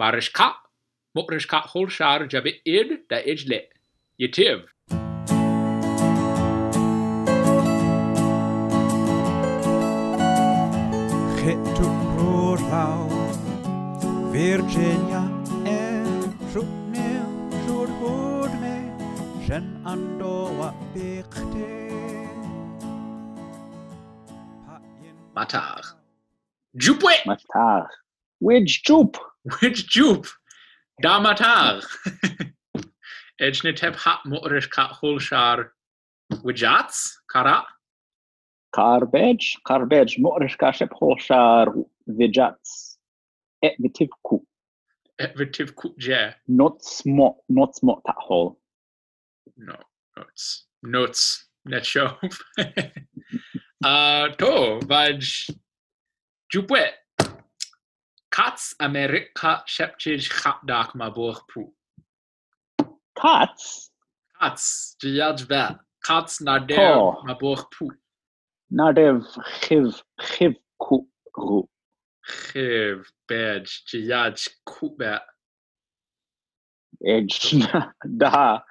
Marishka, Mukrishka Hulshar ġabi id da iġle, jitiv. Xittu rurlaw, Virginia e xubmil xurhudme, xen għandowa biqti. Mataħ. Ġupwe! Mataħ. Wej ġup! Which jup? Da matar. Ejniteb hat mokrish ka hol shar wijats, kara. Carbage, carbage, Morish Kashep Holshar Vijats. Et Vitivku. Et vitiv kut je. Not smot, not smot that hole. No, notes. Notes. Net show. uh, to, vaj. Jupwe. Kats Amerika shepchij chapdak ma borg pu. Cats? Kats, jiyaj vet. Kats nader Oh. ma borg pu. Nadev Chiv, Chiv Kuru. Chiv, bed, jiyaj kubet. Edge da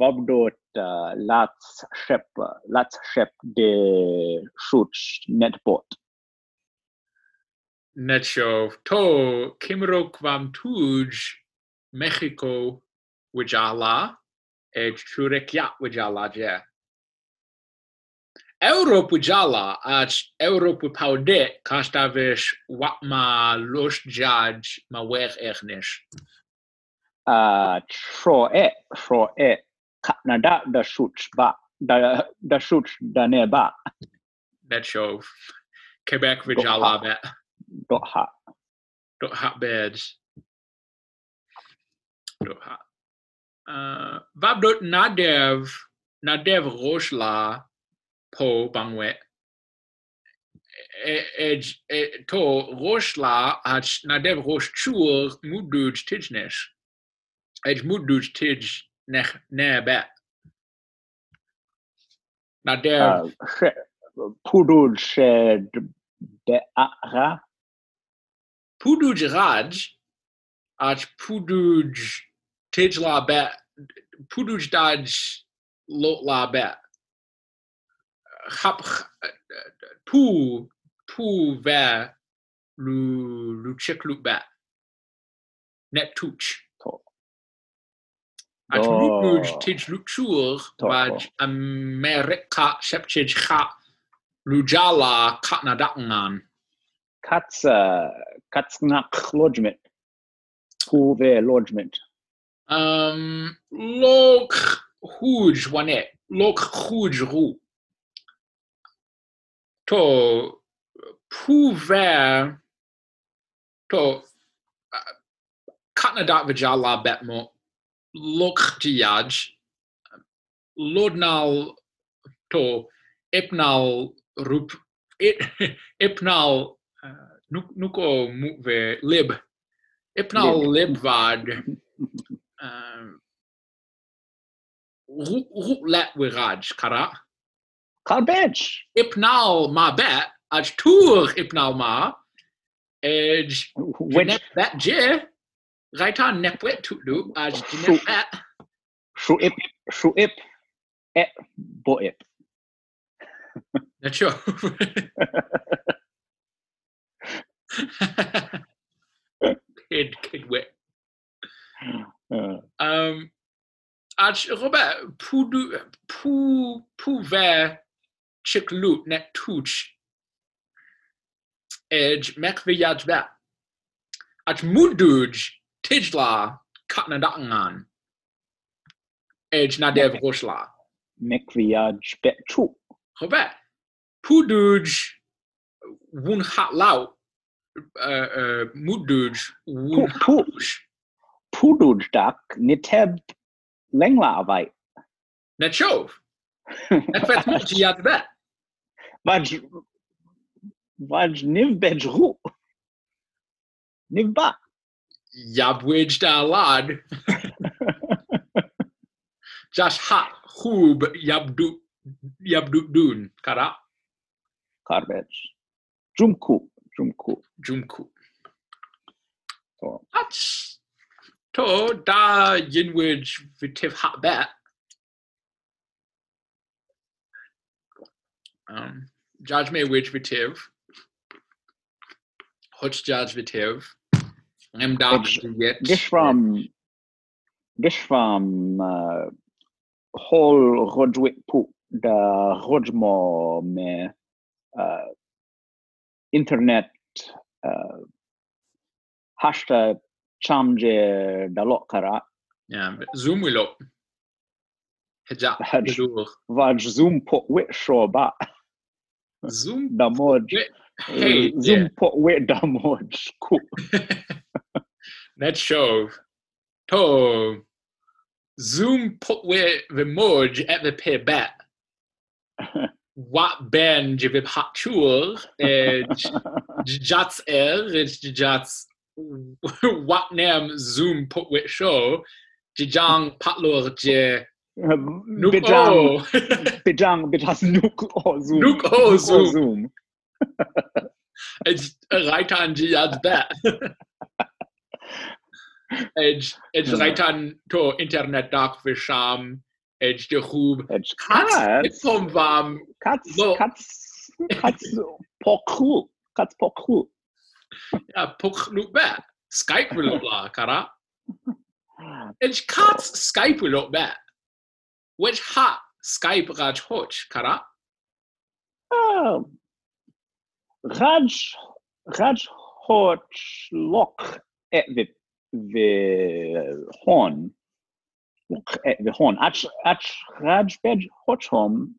Vabdot uh, Lats Shep, Lats Shep de Shuch Netbot. Net show. To, Kimro kwam tuj, Mexico, wijala. e churekya wijala je. Europe wijala, ach Europe paudet, kastavish watma los judge ma weg echnish. Uh, Tro E, Tro E, Canada da Shuch Ba, da da Shuch da Neba. Net show. Quebec wijala bet. Dot ha. Dot hot beds. Dot hot. Uh, Vabdot nadev, nadev roshla po bangwe. Ej, to roshla ach nadev rosh chur muduj tijnesh. Ej muduj tij nech ne bet. Nadev, Uh, she- Pudul Shed de Ara. Puduj raj, ach puduj tij la bet, puduj daj lot la bet. Hap, pu, pu ve, lu, lu chik lu bet. Net tuch. To. Ach Do. muduj tij lu chur, To. vaj Amerika shepchij cha, lu jala katna datangan. Cats, uh, Cats Nak Lodgement. Lodgement. Um, lok huj wanet, lok huj ru. To puver to uh, katnadat vijala betmo lok tiyaj lodnal to ipnal rup it ipnal uh, nuk- nuko muve lib. Ipnal libvad ehm, roep let wiraj kara Carbage. ipnal ma bet aj tour ipnal ma edge Which? net bet je right on nepwet tutlu aj net bet Shuip, Shuip, Et Boip. net show kid kid wit Uh, um aj robert pudu pu pu ver chick loot net touch edge mek viyaj bet aj muduj tijla katna datangan edge nadev roshla Mekviaj Betchu. robert puduj wun hat lau uh, uh, muduj wun Pu- pu- hat Puduj Dak Niteb Lengla Avai. net shov net vet multi yad bet Vaj Vaj Niv Bejru. Nivba. Yabwij da lad. Just hat hub yabdu yabdu dun kara Garbage. Jumku. Jumku. jumku. to. That's to da yinwij vitiv hot bet. Um, judge me which vitiv. Hutch judge vitiv. I'm da It's- yet. This from this from uh, whole rodwit pu da rodmo me uh, internet uh, hashtag chamje da lokara Yeah, zoom will up. Hijab. Vaj zoom pu wit show ba Zoom. da mod Hey, zoom pu wit da mod ku Net show. To Zoom put where the moj at the pay bet. Wat ben je vib hat chul. Jats er. Jats. Wat nem Zoom put with show. Jijang patlor je. Bijang bijang bijas nuk o zoom Nuk o Zoom. It's right on Jihad's bet. Hmm. right on to internet dark for sham. Edge de hoop. It's Cats. cats. From vam. Cats, No. cats, cats, poku, cats poku. Ja, puk look bet. Skype will look la kara. Edge cats Skype will look bet. Which hat Skype raj hoch kara? Um, Raj, Raj Hoch lock at the the horn. Look at the horn. Ach, ach, Raj bed Hoch home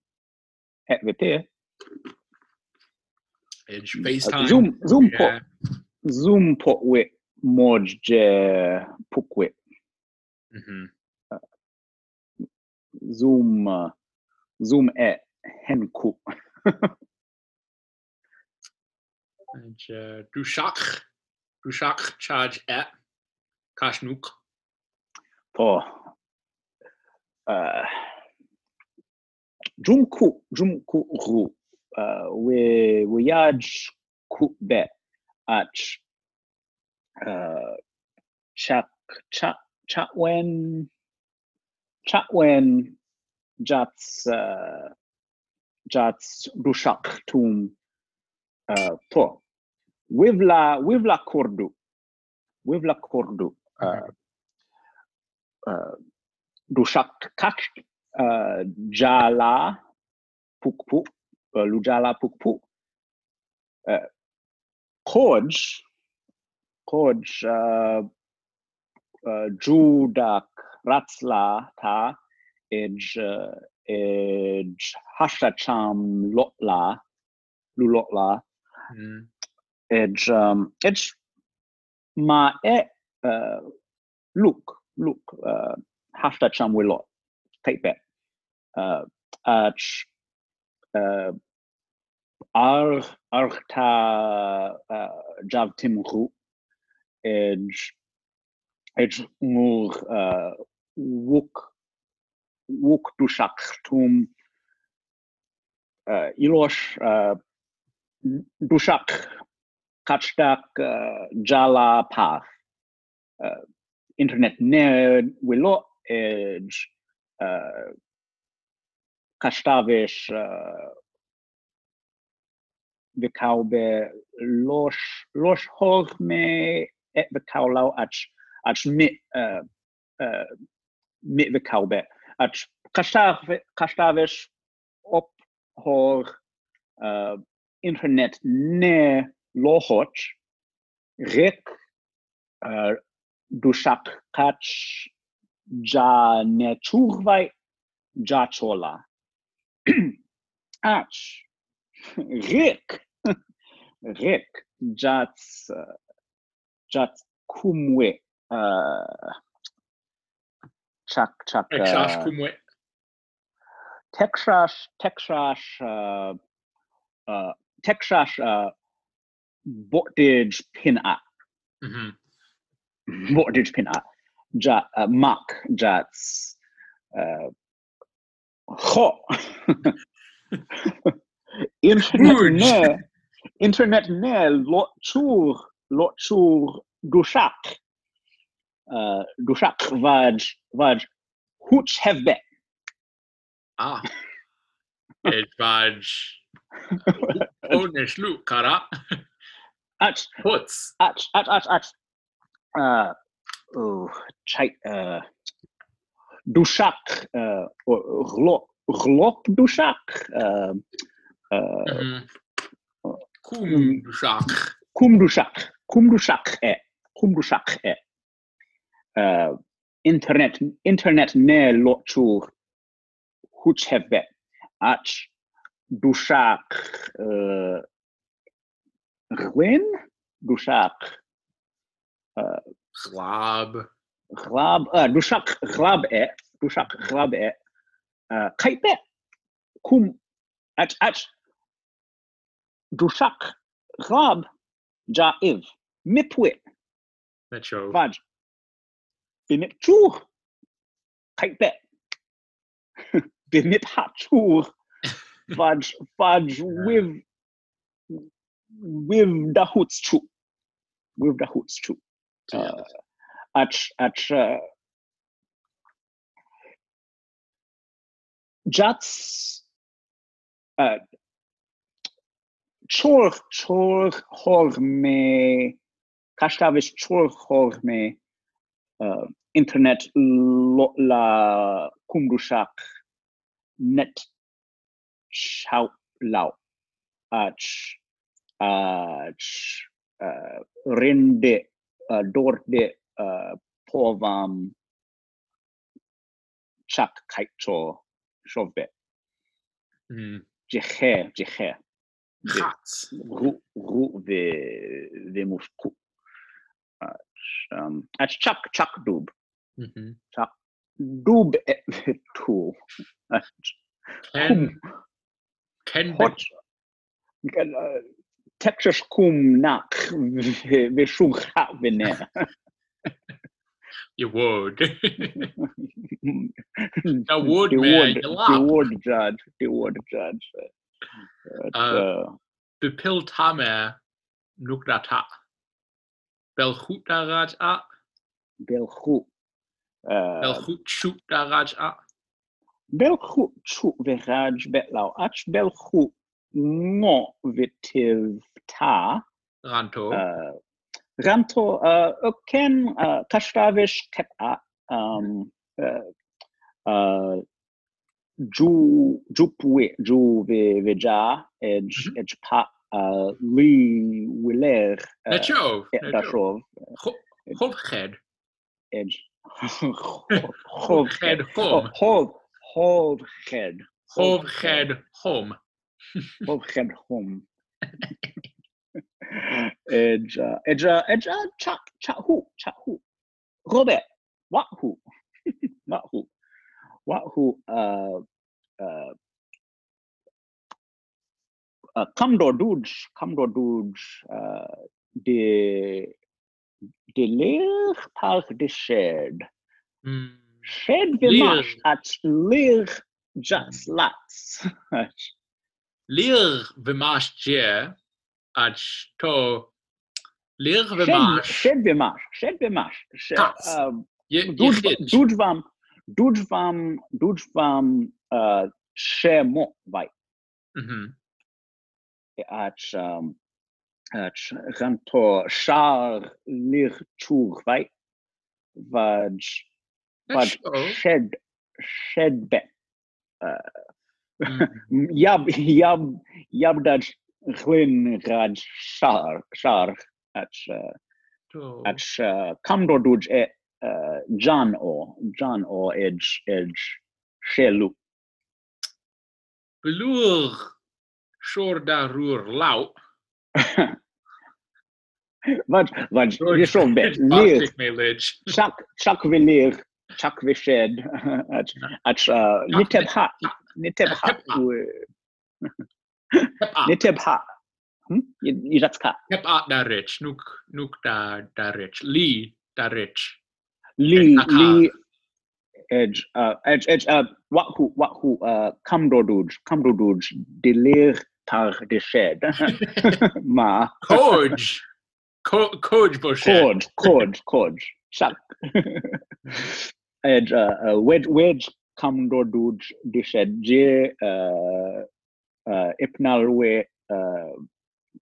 at the pair. Edge FaceTime. Zoom, zoom Yeah. pot, zoom pot with moj je puk with Mhm. zoom, uh, zoom at henku. Edge uh, Dushak. Dushak charge at Kashnuk. to uh, jumku jumku ru uh, we we yaj ku be at uh, chak chat chat when chat when jats jats dushak tum uh, to wivla wivla kordu wivla kordu uh, uh, dushak kak uh, jala pukpu uh, lujala pukpu uh, koj koj uh, uh, judak ratsla ta ej ej hashacham lotla lulotla Mm. ej um, ej ma e look look uh, hashacham wilot take that. Uh, ach uh, ar arta uh, jav timru ej ej mur uh, wuk wuk dushak tum uh, ilosh dushak kachdak jala path internet ne wilo ej uh, kashtavish uh, vikaube losh losh hog me et vikaulau ach ach mit uh, mit vikaube ach kashtav kashtavish op hor internet ne lohoch rik uh, dushak kach ja ne churvai ja chola ach rik rik jats uh, jats kumwe uh, chak chak uh, kumwe. Texas, Texas, uh, uh, Texas, uh, Bottage pin up, Mhm. Bottage pin up, ja, uh, Mark, Jats, uh, Ho. Internet ne, internet ne, lot chur, lot chur dushak. Uh, dushak vaj vaj hooch hevbe. Ah. Het was... Onish lu, kara. Ach Huts. ach ach ach ach. Oh, chai, uh, dushak. Uh, glop glop dushak. Uh, uh, Mhm. Kum shak. kumdushak. Kumdushak e. Kumdushak e. Uh, internet internet ne lotur hooch hevbe. Ach dushak. Uh, Gwyn? Dushak. Uh, Glab. Glab, uh, dushak glab e, dushak glab e, uh, be, kum, at, at, dushak glab, ja iv, mipwit, Metro. vaj, binit chur, kite be, hat chur, vaj, vaj, with, with the hoots chu, with the hoots chu. Uh, at at uh, Jats uh, chor chor hor me kashtavish chor hor me uh, internet lo, la kumdushak net shout lau. Ach ach uh, rinde uh, dorde uh, povam chak kaito shove Mhm. jeche jeche Chats. ru ru ve ve musku um chak chak dub Mhm. dub e tu Ken. Ken. Hot uh, Texas kum nak ve ve shum ha vene You would. the would, man, word, you the laugh. word judge, the word judge. Uh, Uh, uh, Bepil tame. Nukdata. Belchut daraj a. Belchut. Uh, Belchut shoot daraj a. Belchut chu veraj betlau. Ach Belchut no vitiv ta. Ranto. Uh, Ranto, uh, ken uh, kashtavish ket a. Um, uh, uh, ju jupwe ju ve veja Mhm. edge pa uh, li wiler uh, Netjo. dashov Hofged. edge Hofged Hold, hom. hold, hold head. Hofged hom. Hold head home. Edge, uh, edge, uh, edge, uh, chak, chak, who, chak, who. Robert, what who? What who? What who, uh, uh, uh, Camdor Duge, Camdor Duge, uh, de, de leer par de shed. Mm. Shed Leer. vimash at leer just lats. Lir vemash je. Ach to. Lir Shed, vemash. shed vimash, shed vimash. Shed, Tats. um, Je Dudj- hitch. Dudjvam, Dudjvam, Dudjvam, uh, shemo vai. Mhm. At, um, at ranto shar lir chur vai. Vaj, vaj Netjo. shed, shed be. Mhm. Yab, yab, yabdaj glin raj shar, shar. At, uh, To. at uh, Camdo Duj e uh, John o John o edge edge shelu. Belur. Shor darur lau. Vad vad je så bet lir Arctic millage. chak chak velir chak veshed at at uh, niteb ha niteb ha Hep at. niteb ha hm iratska Hep at da rich. Nuk nuk da da rich. Lee da rich. li li edge uh edge edge uh what who uh Camdo Duj Camdo Duj delir par de shed ma Coj. Co- Code bullshit. Code, code, code. Shak. Ed, uh, uh, wedge, wedge, camdo duj, dished, je, uh, ipnalwe,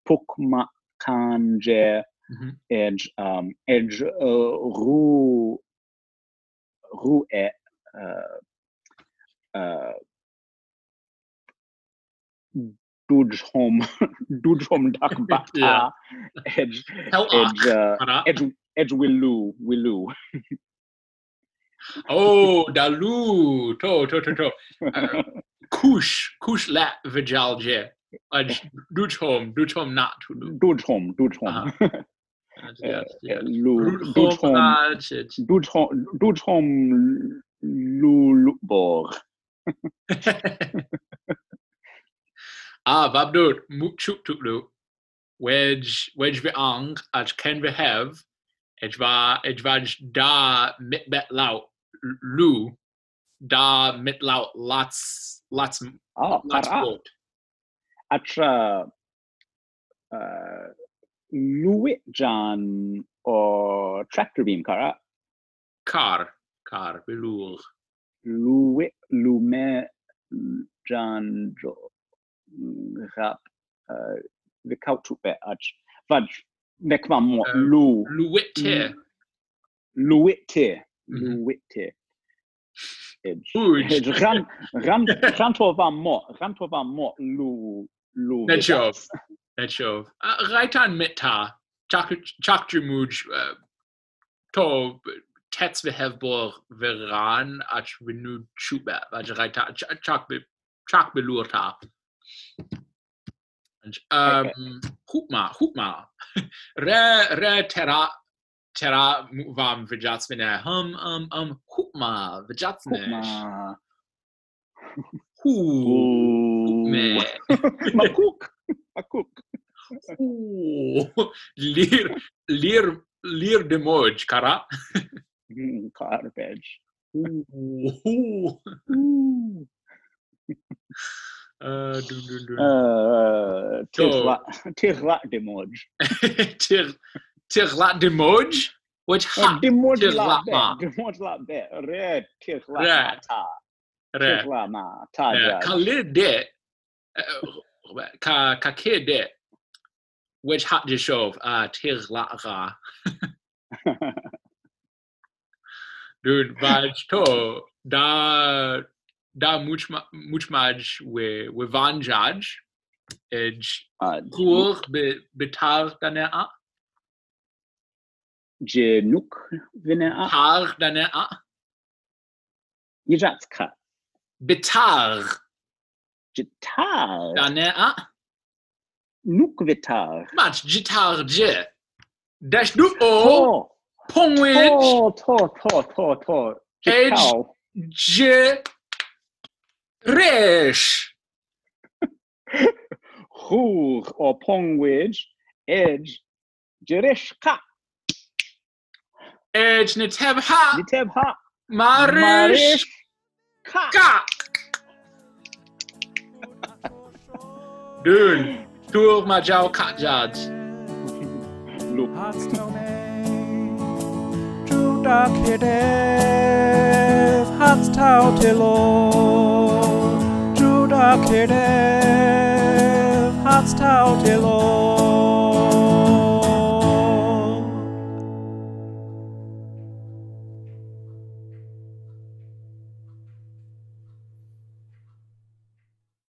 pukma kanje, edge, um, edge, ru, ru e, uh, duj home, duj home dak bata, edge, edge, edge, edge willu, willu. Oh, dalu. To, to, to, to. Uh, Kush. Kush la vijalje. Duchom home. Duch home not to do. Duj home, duj home. Yes, yes. Lu, Root duj home. home, ah, shit. duj home, duj home, lu, lu, bor. Ah, vabdut. Mukchuk tuklu. Wedge, wedge vi ang. Aj ken vi have. Edva, edvaj da mit bet laut. Lu. Da mit laut lots, lots, Ah, lots boat. Atra, uh, luit jan o tractor beam kara. Car. Car. Belur. Luit, lume, jan jo, rap, uh, the bet, ach, vaj, nek mo, lu, luite, Mhm. luite. Edge. Uj. Edge, ran, ran, ran to va mo, ran to va mo, lu, lu. Net vidas. show. Net show. Raitan mitta. Chakju muj. To tets vi hevbor veran ach venu chuba. Vaj raita. Chak be. Chak belurta. Um, hoopma, hoopma. Re, re terra, terra vam vijatsvine. Hum, um, um, hoopma, vijatsne. Ma, Hoo. Me. ma cook, ma cook. Ooh, Lir, lir, lir de moj, kara. Mm, Garbage. Ooh. Ooh. Uh, dun, dun, dun. Uh, tirla, tirla de moj. Tir, tir lat de moj? Which ha? La ma. be, de moj la be. Re, tirla Re. ma ta. Re. Tirla ma ta Re. jaj. Ka lir de. uh, Ka, ka ke de. Which hat de shov? Ah, tir lat ra. Dude, vaj to. Da, da much, much maj we, we vanjaj. Edge. Uh, be, betar dane a. Je nuk vine a. Tar dane a. Jats ka. Betar Je tar. dane a. Nuk vitar. Mach jitar je. Dash du o. To, Pongwich. to, to, to, to, to. Je Edge. tau. Je. Resh. Hwr o pongwyd, edge, jerishka. Edge neteb ha. Niteb ha. Marish. ka. Ka. Dun. Tur ma jaw kat jaj. Look. Hans tell me, Judah Kedev, Hans tau tilo, Judah Kedev, Hans tau tilo.